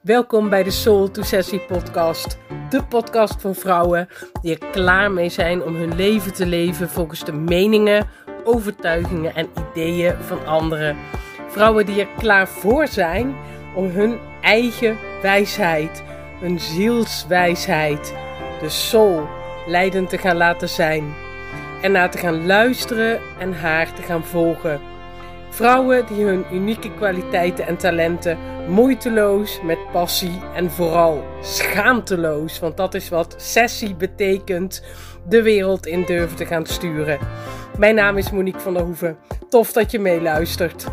Welkom bij de Soul to Sessie podcast. De podcast voor vrouwen die er klaar mee zijn om hun leven te leven volgens de meningen, overtuigingen en ideeën van anderen. Vrouwen die er klaar voor zijn om hun eigen wijsheid, hun zielswijsheid, de soul, leidend te gaan laten zijn. En naar te gaan luisteren en haar te gaan volgen. Vrouwen die hun unieke kwaliteiten en talenten moeiteloos, met passie en vooral schaamteloos, want dat is wat sessie betekent, de wereld in durven te gaan sturen. Mijn naam is Monique van der Hoeven. Tof dat je meeluistert.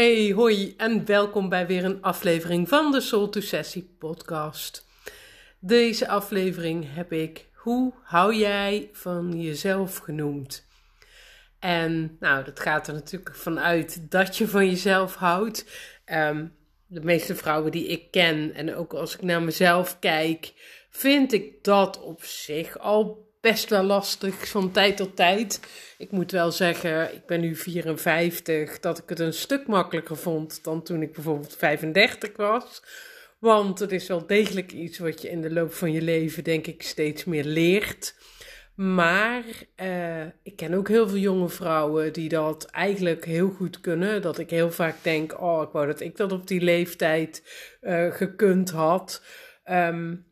Hey, hoi en welkom bij weer een aflevering van de Soul to Sessie podcast. Deze aflevering heb ik Hoe hou jij van jezelf genoemd? En nou, dat gaat er natuurlijk vanuit dat je van jezelf houdt. Ehm, de meeste vrouwen die ik ken en ook als ik naar mezelf kijk, vind ik dat op zich al best wel lastig van tijd tot tijd. Ik moet wel zeggen, ik ben nu 54, dat ik het een stuk makkelijker vond dan toen ik bijvoorbeeld 35 was. Want het is wel degelijk iets wat je in de loop van je leven, denk ik, steeds meer leert. Maar uh, ik ken ook heel veel jonge vrouwen die dat eigenlijk heel goed kunnen. Dat ik heel vaak denk: oh, ik wou dat ik dat op die leeftijd uh, gekund had. Um,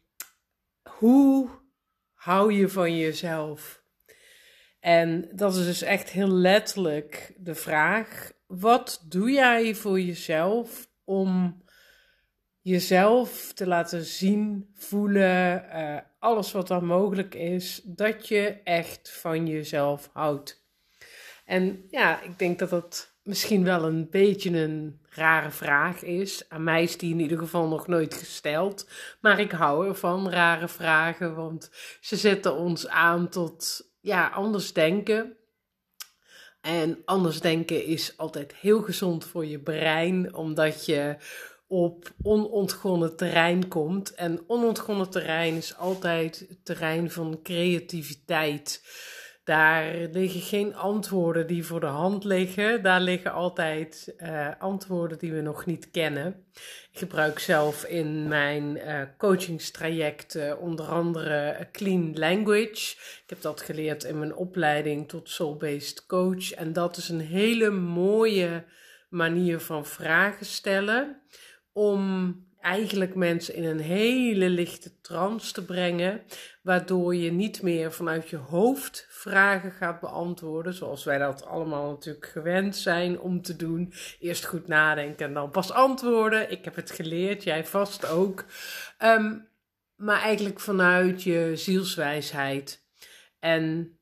hoe hou je van jezelf? En dat is dus echt heel letterlijk de vraag: wat doe jij voor jezelf om jezelf te laten zien, voelen, uh, alles wat dan mogelijk is, dat je echt van jezelf houdt? En ja, ik denk dat dat misschien wel een beetje een rare vraag is. Aan mij is die in ieder geval nog nooit gesteld. Maar ik hou ervan, rare vragen, want ze zetten ons aan tot ja, anders denken. En anders denken is altijd heel gezond voor je brein, omdat je op onontgonnen terrein komt. En onontgonnen terrein is altijd het terrein van creativiteit. Daar liggen geen antwoorden die voor de hand liggen. Daar liggen altijd uh, antwoorden die we nog niet kennen. Ik gebruik zelf in mijn uh, coachingstraject onder andere Clean Language. Ik heb dat geleerd in mijn opleiding tot Soul-Based Coach. En dat is een hele mooie manier van vragen stellen. Om eigenlijk mensen in een hele lichte trance te brengen, waardoor je niet meer vanuit je hoofd vragen gaat beantwoorden, zoals wij dat allemaal natuurlijk gewend zijn om te doen. Eerst goed nadenken en dan pas antwoorden. Ik heb het geleerd, jij vast ook. Um, maar eigenlijk vanuit je zielswijsheid. En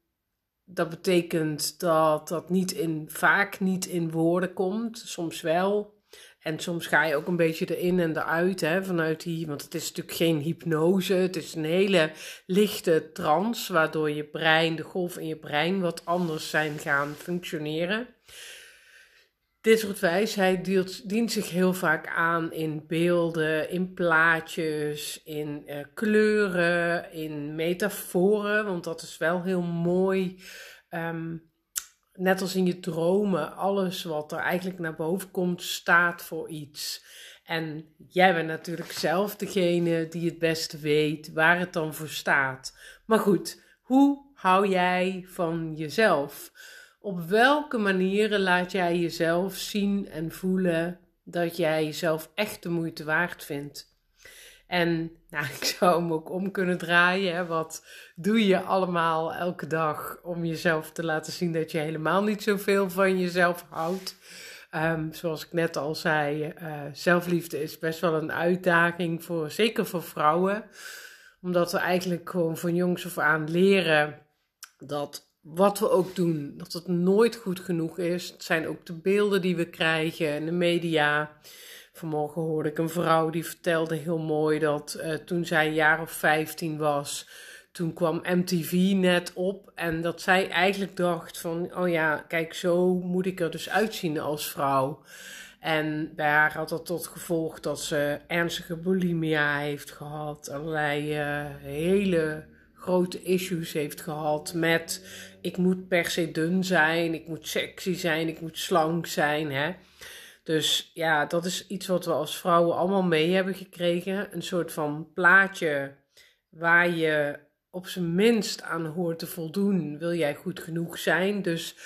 dat betekent dat dat niet in, vaak niet in woorden komt, soms wel, en soms ga je ook een beetje erin en eruit, hè, vanuit die, want het is natuurlijk geen hypnose, het is een hele lichte trance, waardoor je brein, de golf in je brein wat anders zijn gaan functioneren. Dit soort wijsheid dient, zich heel vaak aan in beelden, in plaatjes, in uh, kleuren, in metaforen, want dat is wel heel mooi. Um, net als in je dromen, alles wat er eigenlijk naar boven komt, staat voor iets. En jij bent natuurlijk zelf degene die het beste weet waar het dan voor staat. Maar goed, hoe hou jij van jezelf? Op welke manieren laat jij jezelf zien en voelen dat jij jezelf echt de moeite waard vindt? En nou, ik zou hem ook om kunnen draaien. Hè? Wat doe je allemaal elke dag om jezelf te laten zien dat je helemaal niet zoveel van jezelf houdt? Um, zoals ik net al zei, uh, zelfliefde is best wel een uitdaging, voor, zeker voor vrouwen. Omdat we eigenlijk gewoon van jongs af aan leren dat wat we ook doen, dat het nooit goed genoeg is. Het zijn ook de beelden die we krijgen in de media. Vanmorgen hoorde ik een vrouw die vertelde heel mooi dat uh, toen zij een jaar of 15 was, toen kwam MTV net op en dat zij eigenlijk dacht van, oh ja, kijk, zo moet ik er dus uitzien als vrouw. En bij haar had dat tot gevolg dat ze ernstige bulimia heeft gehad. Allerlei uh, hele grote issues heeft gehad met ik moet per se dun zijn, ik moet sexy zijn, ik moet slank zijn. Hè? Dus ja, dat is iets wat we als vrouwen allemaal mee hebben gekregen. Een soort van plaatje waar je op zijn minst aan hoort te voldoen. Wil jij goed genoeg zijn? Dus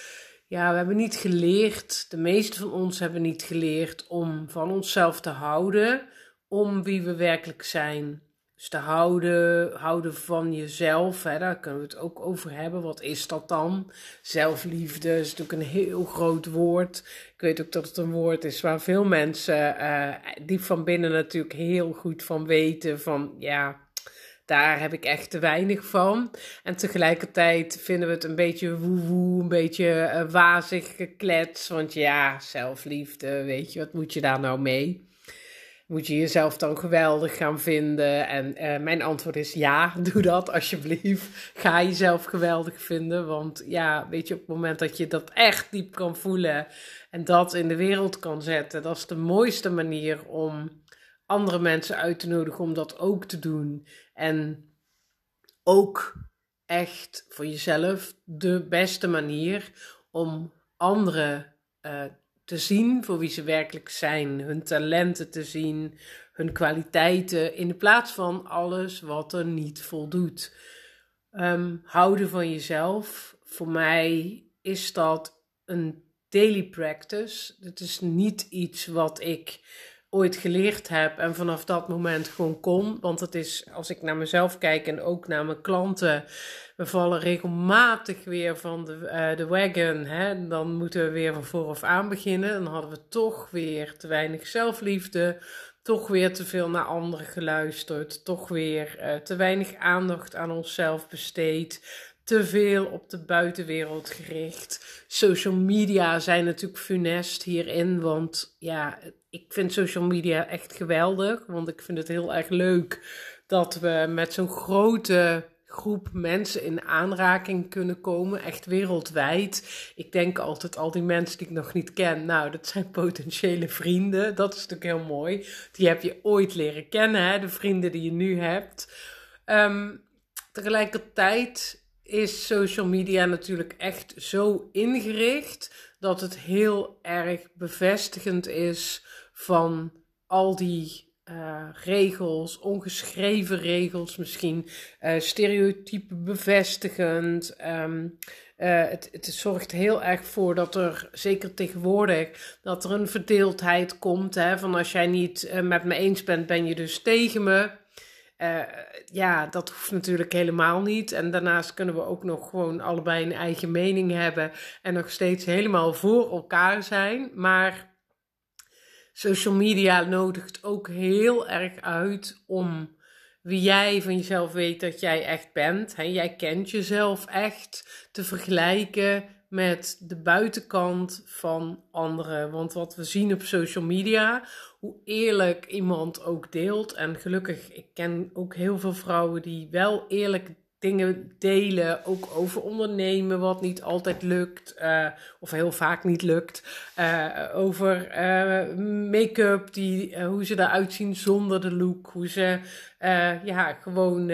ja, we hebben niet geleerd, de meeste van ons hebben niet geleerd om van onszelf te houden, om wie we werkelijk zijn. Dus te houden, houden van jezelf, hè, daar kunnen we het ook over hebben. Wat is dat dan? Zelfliefde is natuurlijk een heel groot woord. Ik weet ook dat het een woord is waar veel mensen uh, diep van binnen natuurlijk heel goed van weten. Van ja, daar heb ik echt te weinig van. En tegelijkertijd vinden we het een beetje woewoe, een beetje uh, wazig geklets. Want ja, zelfliefde, weet je, wat moet je daar nou mee? Moet je jezelf dan geweldig gaan vinden? En uh, mijn antwoord is ja, doe dat alsjeblieft. Ga jezelf geweldig vinden. Want ja, weet je, op het moment dat je dat echt diep kan voelen en dat in de wereld kan zetten, dat is de mooiste manier om andere mensen uit te nodigen om dat ook te doen. En ook echt voor jezelf de beste manier om anderen uh, te zien voor wie ze werkelijk zijn, hun talenten te zien, hun kwaliteiten, in plaats van alles wat er niet voldoet. Um, houden van jezelf, voor mij is dat een daily practice. Het is niet iets wat ik ooit geleerd heb en vanaf dat moment gewoon kon. Want het is, als ik naar mezelf kijk en ook naar mijn klanten, we vallen regelmatig weer van de, uh, de wagon. Hè? Dan moeten we weer van vooraf aan beginnen. Dan hadden we toch weer te weinig zelfliefde. Toch weer te veel naar anderen geluisterd. Toch weer uh, te weinig aandacht aan onszelf besteed te veel op de buitenwereld gericht. Social media zijn natuurlijk funest hierin, want ja, ik vind social media echt geweldig, want ik vind het heel erg leuk dat we met zo'n grote groep mensen in aanraking kunnen komen, echt wereldwijd. Ik denk altijd al die mensen die ik nog niet ken, nou, dat zijn potentiële vrienden. Dat is natuurlijk heel mooi. Die heb je ooit leren kennen, hè? de vrienden die je nu hebt. Um, tegelijkertijd is social media natuurlijk echt zo ingericht dat het heel erg bevestigend is van al die uh, regels, ongeschreven regels misschien, uh, stereotypen bevestigend. Um, uh, het, het zorgt heel erg voor dat er, zeker tegenwoordig, dat er een verdeeldheid komt. Hè, van als jij niet met me eens bent, ben je dus tegen me. Uh, ja, dat hoeft natuurlijk helemaal niet. En daarnaast kunnen we ook nog gewoon allebei een eigen mening hebben en nog steeds helemaal voor elkaar zijn. Maar social media nodigt ook heel erg uit om wie jij van jezelf weet dat jij echt bent. Hè? Jij kent jezelf echt te vergelijken met de buitenkant van anderen. Want wat we zien op social media, hoe eerlijk iemand ook deelt. En gelukkig, ik ken ook heel veel vrouwen die wel eerlijk dingen delen, ook over ondernemen, wat niet altijd lukt, uh, of heel vaak niet lukt. Uh, over uh, make-up, die, hoe ze eruit zien zonder de look, hoe ze ja, gewoon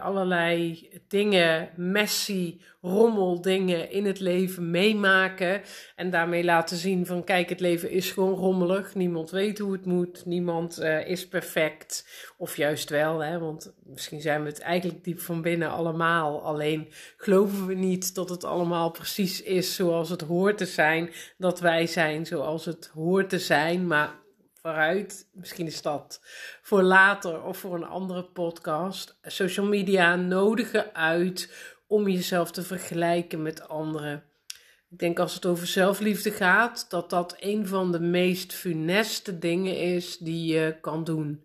allerlei dingen, messy, rommeldingen in het leven meemaken. En daarmee laten zien van kijk, het leven is gewoon rommelig. Niemand weet hoe het moet. Niemand is perfect. Of juist wel, hè, want misschien zijn we het eigenlijk diep van binnen allemaal. Alleen geloven we niet dat het allemaal precies is zoals het hoort te zijn. Dat wij zijn zoals het hoort te zijn. Maar vooruit. Misschien is dat voor later of voor een andere podcast. Social media nodigen uit om jezelf te vergelijken met anderen. Ik denk als het over zelfliefde gaat, dat dat een van de meest funeste dingen is die je kan doen.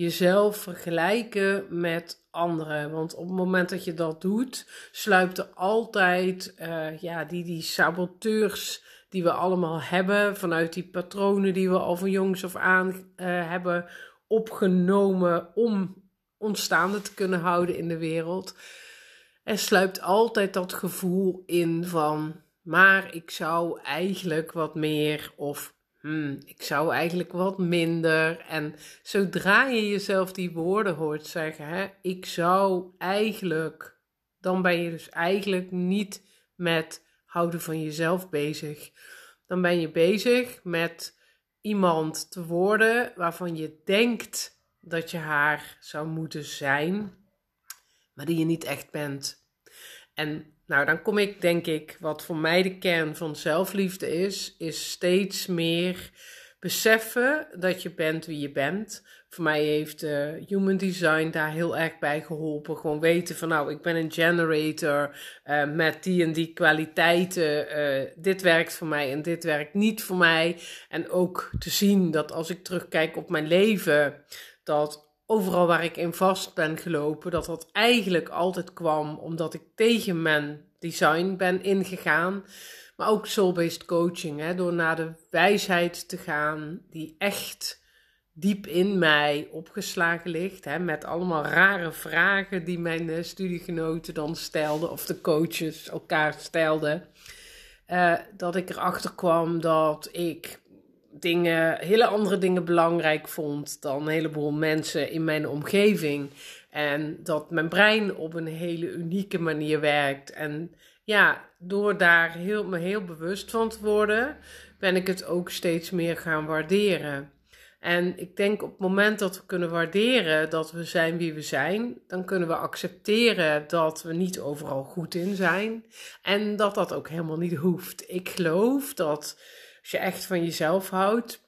Jezelf vergelijken met anderen. Want op het moment dat je dat doet, sluipt er altijd uh, ja, die, die saboteurs die we allemaal hebben, vanuit die patronen die we al van jongs af aan uh, hebben opgenomen om ons staande te kunnen houden in de wereld er sluipt altijd dat gevoel in van, maar ik zou eigenlijk wat meer of hmm, ik zou eigenlijk wat minder. En zodra je jezelf die woorden hoort zeggen, hè, ik zou eigenlijk, dan ben je dus eigenlijk niet met houden van jezelf bezig. Dan ben je bezig met iemand te worden waarvan je denkt dat je haar zou moeten zijn, maar die je niet echt bent. En nou, dan kom ik, denk ik, wat voor mij de kern van zelfliefde is, is steeds meer beseffen dat je bent wie je bent. Voor mij heeft uh, Human Design daar heel erg bij geholpen. Gewoon weten van nou, ik ben een generator uh, met die en die kwaliteiten. Uh, dit werkt voor mij en dit werkt niet voor mij. En ook te zien dat als ik terugkijk op mijn leven, dat overal waar ik in vast ben gelopen, dat dat eigenlijk altijd kwam omdat ik tegen mijn design ben ingegaan. Maar ook soul-based coaching, hè, door naar de wijsheid te gaan die echt diep in mij opgeslagen ligt. Hè, met allemaal rare vragen die mijn uh, studiegenoten dan stelden, of de coaches elkaar stelden. Uh, dat ik erachter kwam dat ik dingen, hele andere dingen belangrijk vond dan een heleboel mensen in mijn omgeving. En dat mijn brein op een hele unieke manier werkt. En ja, door daar heel, me heel bewust van te worden, ben ik het ook steeds meer gaan waarderen. En ik denk op het moment dat we kunnen waarderen dat we zijn wie we zijn, dan kunnen we accepteren dat we niet overal goed in zijn. En dat dat ook helemaal niet hoeft. Ik geloof dat je echt van jezelf houdt,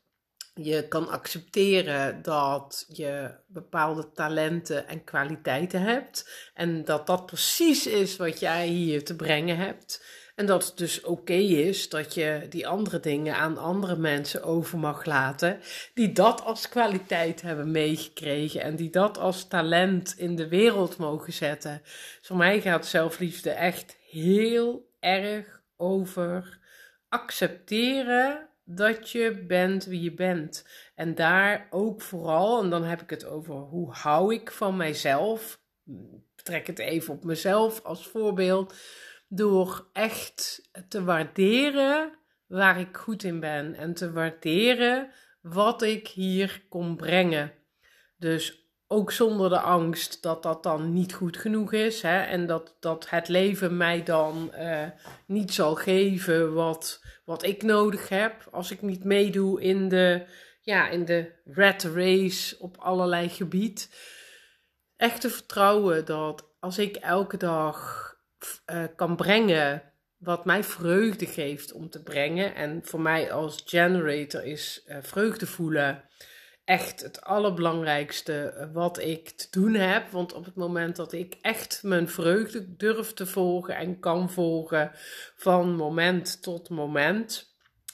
je kan accepteren dat je bepaalde talenten en kwaliteiten hebt. En dat dat precies is wat jij hier te brengen hebt. En dat het dus oké is dat je die andere dingen aan andere mensen over mag laten. Die dat als kwaliteit hebben meegekregen. En die dat als talent in de wereld mogen zetten. Dus voor mij gaat zelfliefde echt heel erg over accepteren dat je bent wie je bent. En daar ook vooral, en dan heb ik het over hoe hou ik van mijzelf. Trek het even op mezelf als voorbeeld. Door echt te waarderen waar ik goed in ben. En te waarderen wat ik hier kon brengen. Dus ook zonder de angst dat dat dan niet goed genoeg is. Hè? En dat, dat het leven mij dan uh, niet zal geven wat, wat ik nodig heb. Als ik niet meedoe in de, ja, in de rat race op allerlei gebied. Echt vertrouwen dat als ik elke dag uh, kan brengen wat mij vreugde geeft om te brengen. En voor mij als generator is uh, vreugde voelen echt het allerbelangrijkste eh, wat ik te doen heb. Want op het moment dat ik echt mijn vreugde durf te volgen en kan volgen van moment tot moment.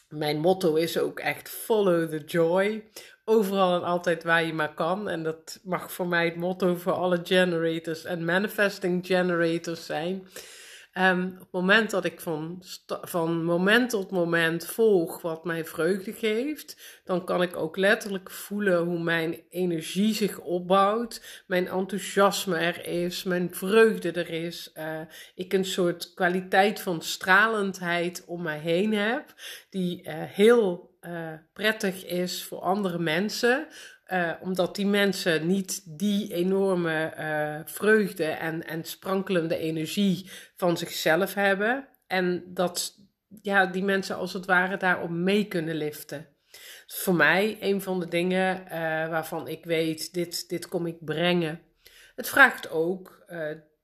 Mijn motto is ook echt follow the joy. Overal en altijd waar je maar kan. En dat mag voor mij het motto voor alle generators en manifesting generators zijn. Um, op het moment dat ik van, van moment tot moment volg wat mij vreugde geeft, dan kan ik ook letterlijk voelen hoe mijn energie zich opbouwt, mijn enthousiasme er is, mijn vreugde er is. Uh, ik een soort kwaliteit van stralendheid om mij heen heb, die uh, heel uh, prettig is voor andere mensen. Uh, omdat die mensen niet die enorme uh, vreugde en, en sprankelende energie van zichzelf hebben. En dat ja, die mensen als het ware daarop mee kunnen liften. Voor mij een van de dingen uh, waarvan ik weet, dit, dit kom ik brengen. Het vraagt ook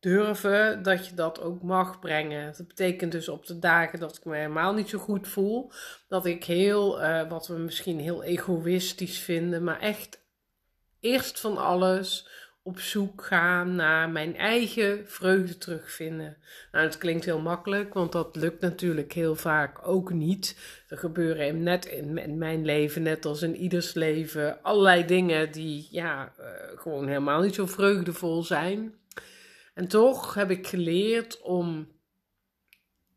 durven dat je dat ook mag brengen. Dat betekent dus op de dagen dat ik me helemaal niet zo goed voel, dat ik heel, uh, wat we misschien heel egoïstisch vinden, maar echt eerst van alles op zoek gaan naar mijn eigen vreugde terugvinden. Nou, dat klinkt heel makkelijk, want dat lukt natuurlijk heel vaak ook niet. Er gebeuren net in, mijn leven, net als in ieders leven, allerlei dingen die ja, uh, gewoon helemaal niet zo vreugdevol zijn. En toch heb ik geleerd om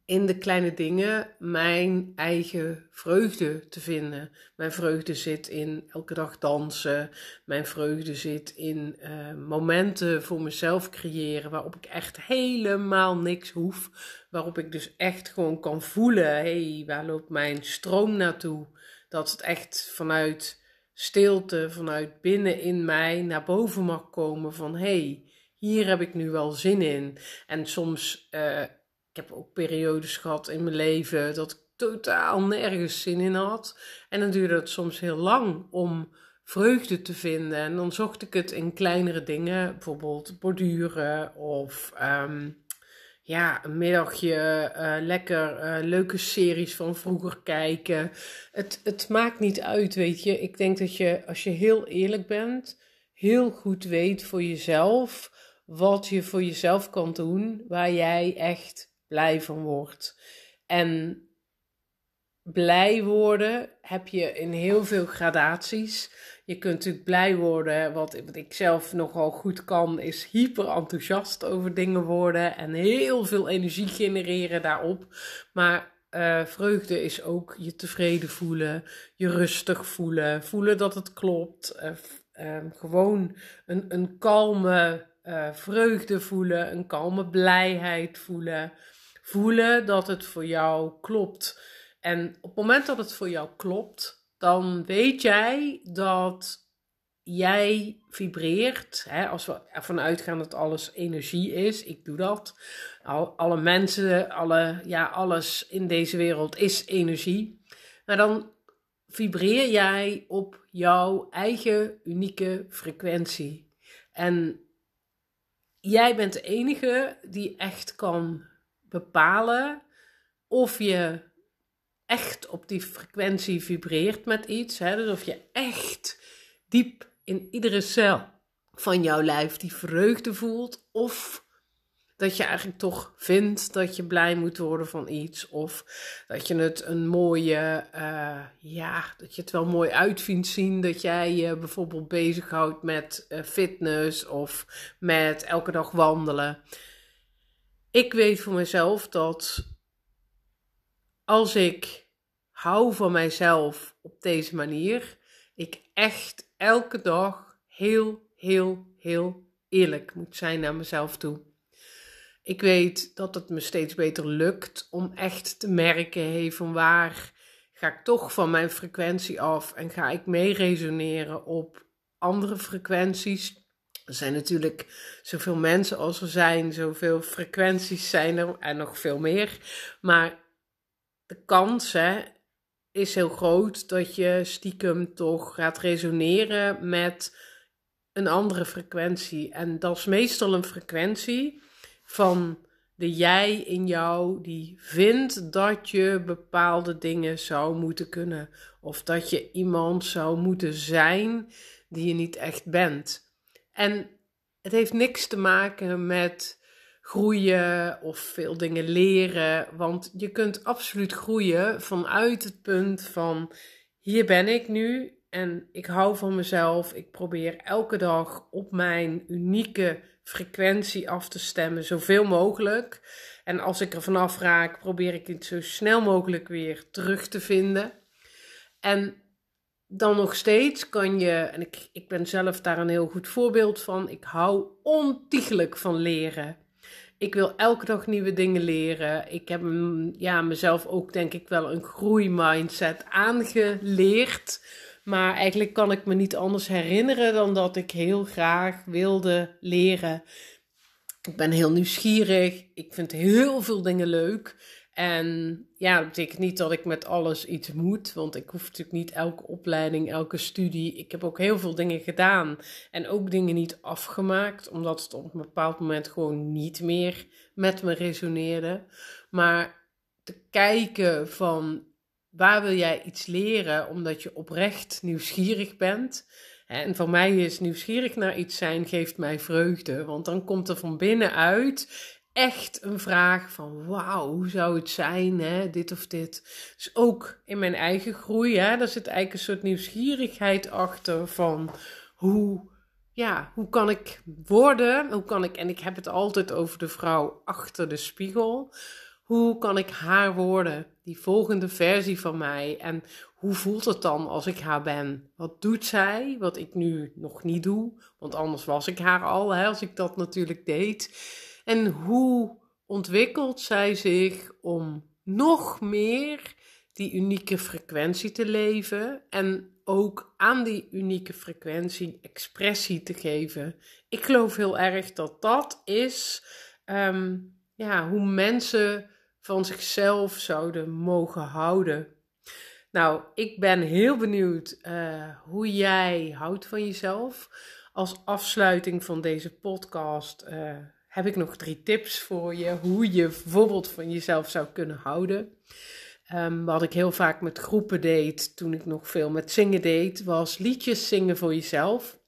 in de kleine dingen mijn eigen vreugde te vinden. Mijn vreugde zit in elke dag dansen. Mijn vreugde zit in uh, momenten voor mezelf creëren waarop ik echt helemaal niks hoef. Waarop ik dus echt gewoon kan voelen: hey, waar loopt mijn stroom naartoe? Dat het echt vanuit stilte, vanuit binnen in mij naar boven mag komen van hey, hier heb ik nu wel zin in. En soms, uh, ik heb ook periodes gehad in mijn leven dat ik totaal nergens zin in had. En dan duurde het soms heel lang om vreugde te vinden. En dan zocht ik het in kleinere dingen, bijvoorbeeld borduren of um, ja, een middagje uh, lekker uh, leuke series van vroeger kijken. Het, het maakt niet uit, weet je. Ik denk dat je, als je heel eerlijk bent, heel goed weet voor jezelf wat je voor jezelf kan doen waar jij echt blij van wordt. En blij worden heb je in heel veel gradaties. Je kunt natuurlijk blij worden. Wat, ik zelf nogal goed kan, is hyper enthousiast over dingen worden. En heel veel energie genereren daarop. Maar uh, vreugde is ook je tevreden voelen, je rustig voelen, voelen dat het klopt. Uh, uh, gewoon een, een kalme vreugde voelen, een kalme blijheid voelen. Voelen dat het voor jou klopt. En op het moment dat het voor jou klopt, dan weet jij dat jij vibreert. Hè, als we ervan uitgaan dat alles energie is, ik doe dat. Al, alle mensen, alle, ja, alles in deze wereld is energie. Maar dan vibreer jij op jouw eigen unieke frequentie. En jij bent de enige die echt kan bepalen of je echt op die frequentie vibreert met iets. Hè? Dus of je echt diep in iedere cel van jouw lijf die vreugde voelt. Of dat je eigenlijk toch vindt dat je blij moet worden van iets. Of dat je het een mooie, uh, ja, dat je het wel mooi uit vindt zien. Dat jij je bijvoorbeeld bezighoudt met uh, fitness of met elke dag wandelen. Ik weet voor mezelf dat als ik hou van mijzelf op deze manier, ik echt elke dag heel, heel, heel eerlijk moet zijn naar mezelf toe. Ik weet dat het me steeds beter lukt om echt te merken, hey, van waar ga ik toch van mijn frequentie af en ga ik mee resoneren op andere frequenties. Er zijn natuurlijk zoveel mensen als er zijn, zoveel frequenties zijn er en nog veel meer. Maar de kans hè, is heel groot dat je stiekem toch gaat resoneren met een andere frequentie. En dat is meestal een frequentie van de jij in jou die vindt dat je bepaalde dingen zou moeten kunnen. Of dat je iemand zou moeten zijn die je niet echt bent. En het heeft niks te maken met groeien of veel dingen leren. Want je kunt absoluut groeien vanuit het punt van hier ben ik nu en ik hou van mezelf. Ik probeer elke dag op mijn unieke frequentie af te stemmen, zoveel mogelijk. En als ik er vanaf raak, probeer ik het zo snel mogelijk weer terug te vinden. En dan nog steeds kan je, en ik, ik ben zelf daar een heel goed voorbeeld van, ik hou ontiegelijk van leren. Ik wil elke dag nieuwe dingen leren. Ik heb ja, mezelf ook denk ik wel een groeimindset aangeleerd. Maar eigenlijk kan ik me niet anders herinneren dan dat ik heel graag wilde leren. Ik ben heel nieuwsgierig. Ik vind heel veel dingen leuk. En ja, dat betekent niet dat ik met alles iets moet, want ik hoef natuurlijk niet elke opleiding, elke studie. Ik heb ook heel veel dingen gedaan en ook dingen niet afgemaakt, omdat het op een bepaald moment gewoon niet meer met me resoneerde. Maar te kijken van waar wil jij iets leren, omdat je oprecht nieuwsgierig bent. En voor mij is nieuwsgierig naar iets zijn geeft mij vreugde, want dan komt er van binnenuit echt een vraag van wauw, hoe zou het zijn, hè, dit of dit. Dus ook in mijn eigen groei, hè, daar zit eigenlijk een soort nieuwsgierigheid achter van hoe, ja, hoe kan ik worden, hoe kan ik, en ik heb het altijd over de vrouw achter de spiegel, hoe kan ik haar worden, die volgende versie van mij en hoe voelt het dan als ik haar ben? Wat doet zij, wat ik nu nog niet doe, want anders was ik haar al, hè, als ik dat natuurlijk deed. En hoe ontwikkelt zij zich om nog meer die unieke frequentie te leven en ook aan die unieke frequentie expressie te geven. Ik geloof heel erg dat dat is ehm, ja, hoe mensen van zichzelf zouden mogen houden. Nou, ik ben heel benieuwd uh, hoe jij houdt van jezelf. Als afsluiting van deze podcast uh, heb ik nog drie tips voor je. Hoe je bijvoorbeeld van jezelf zou kunnen houden. Um, wat ik heel vaak met groepen deed toen ik nog veel met zingen deed, was liedjes zingen voor jezelf.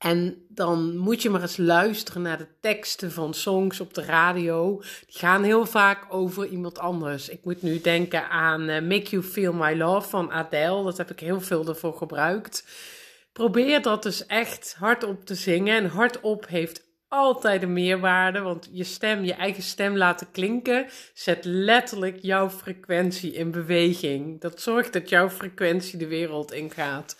En dan moet je maar eens luisteren naar de teksten van songs op de radio. Die gaan heel vaak over iemand anders. Ik moet nu denken aan uh, Make You Feel My Love van Adele. Dat heb ik heel veel ervoor gebruikt. Probeer dat dus echt hardop te zingen. En hardop heeft altijd een meerwaarde, want je stem, je eigen stem laten klinken, zet letterlijk jouw frequentie in beweging. Dat zorgt dat jouw frequentie de wereld ingaat.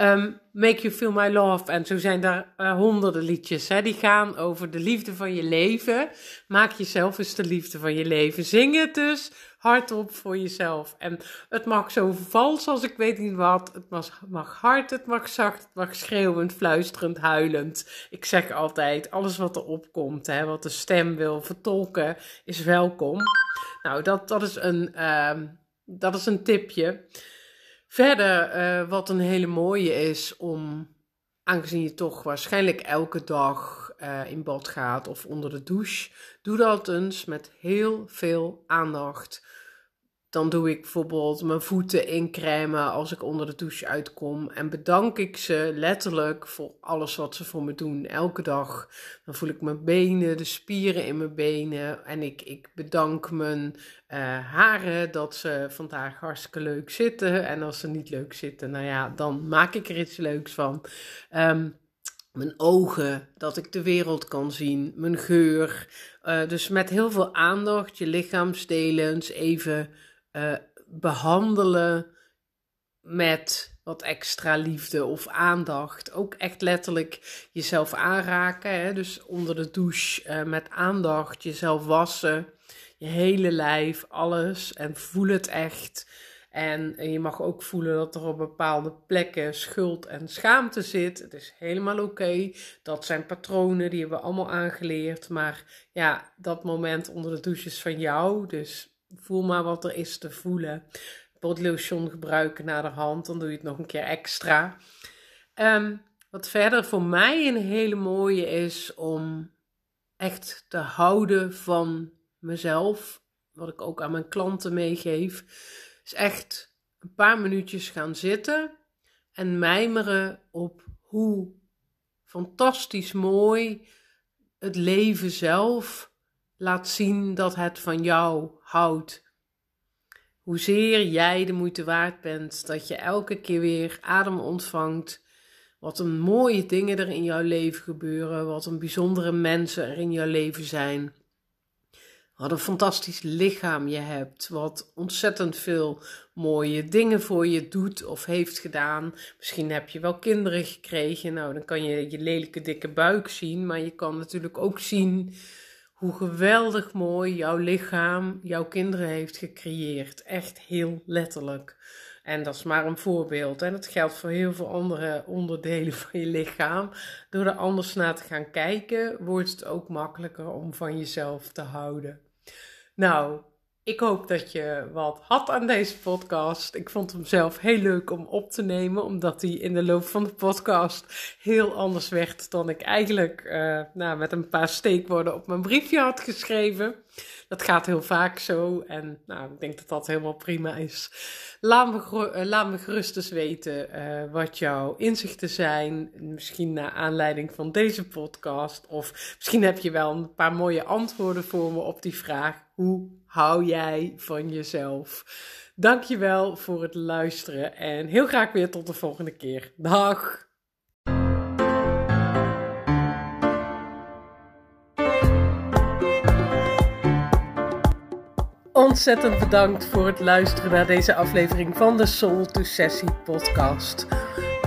Um, Make You Feel My Love, en zo zijn daar uh, honderden liedjes, hè, die gaan over de liefde van je leven. Maak jezelf eens de liefde van je leven. Zing het dus hardop voor jezelf. En het mag zo vals als ik weet niet wat. Het mag, mag hard, het mag zacht, het mag schreeuwend, fluisterend, huilend. Ik zeg altijd, alles wat er opkomt, hè, wat de stem wil vertolken, is welkom. Nou, dat, dat, is, een, uh, dat is een tipje. Verder, uh, wat een hele mooie is om, aangezien je toch waarschijnlijk elke dag uh, in bad gaat of onder de douche, doe dat eens met heel veel aandacht. Dan doe ik bijvoorbeeld mijn voeten incremen als ik onder de douche uitkom. En bedank ik ze letterlijk voor alles wat ze voor me doen. Elke dag. Dan voel ik mijn benen, de spieren in mijn benen. En ik, ik bedank mijn uh, haren dat ze vandaag hartstikke leuk zitten. En als ze niet leuk zitten, nou ja, dan maak ik er iets leuks van. Um, mijn ogen, dat ik de wereld kan zien, mijn geur. Uh, dus met heel veel aandacht je lichaamsdelen even uh, behandelen met wat extra liefde of aandacht. Ook echt letterlijk jezelf aanraken. Hè? Dus onder de douche uh, met aandacht jezelf wassen. Je hele lijf, alles. En voel het echt. En je mag ook voelen dat er op bepaalde plekken schuld en schaamte zit. Het is helemaal oké. Dat zijn patronen, die hebben we allemaal aangeleerd. Maar ja, dat moment onder de douche is van jou. Dus voel maar wat er is te voelen. Bodylotion gebruiken naar de hand, dan doe je het nog een keer extra. Um, wat verder voor mij een hele mooie is om echt te houden van mezelf. Wat ik ook aan mijn klanten meegeef. Is echt een paar minuutjes gaan zitten en mijmeren op hoe fantastisch mooi het leven zelf laat zien dat het van jou houdt. Hoezeer jij de moeite waard bent, dat je elke keer weer adem ontvangt. Wat een mooie dingen er in jouw leven gebeuren, wat een bijzondere mensen er in jouw leven zijn. Wat een fantastisch lichaam je hebt, wat ontzettend veel mooie dingen voor je doet of heeft gedaan. Misschien heb je wel kinderen gekregen, nou dan kan je je lelijke dikke buik zien, maar je kan natuurlijk ook zien hoe geweldig mooi jouw lichaam jouw kinderen heeft gecreëerd. Echt heel letterlijk. En dat is maar een voorbeeld. En dat geldt voor heel veel andere onderdelen van je lichaam. Door er anders naar te gaan kijken, wordt het ook makkelijker om van jezelf te houden. Nou, ik hoop dat je wat had aan deze podcast. Ik vond hem zelf heel leuk om op te nemen, omdat hij in de loop van de podcast heel anders werd dan ik eigenlijk uh, nou, met een paar steekwoorden op mijn briefje had geschreven. Dat gaat heel vaak zo en nou, ik denk dat dat helemaal prima is. Laat me, uh, laat me gerust eens weten uh, wat jouw inzichten zijn. Misschien naar aanleiding van deze podcast. Of misschien heb je wel een paar mooie antwoorden voor me op die vraag. Hoe hou jij van jezelf? Dankjewel voor het luisteren en heel graag weer tot de volgende keer. Dag! Ontzettend bedankt voor het luisteren naar deze aflevering van de Soul to Sessie podcast.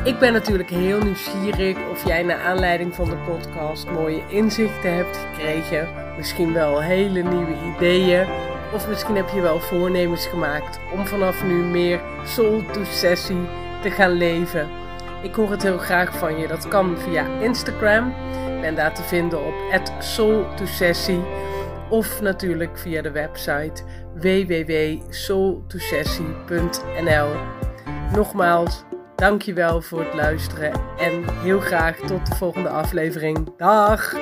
Ik ben natuurlijk heel nieuwsgierig of jij naar aanleiding van de podcast mooie inzichten hebt gekregen. Misschien wel hele nieuwe ideeën Of misschien heb je wel voornemens gemaakt om vanaf nu meer soul to sessie te gaan leven. Ik hoor het heel graag van je. Dat kan via Instagram. Ik ben daar te vinden op soul to sessie. Of natuurlijk via de website www.soultosessie.nl. Nogmaals, dankjewel voor het luisteren en heel graag tot de volgende aflevering. Dag!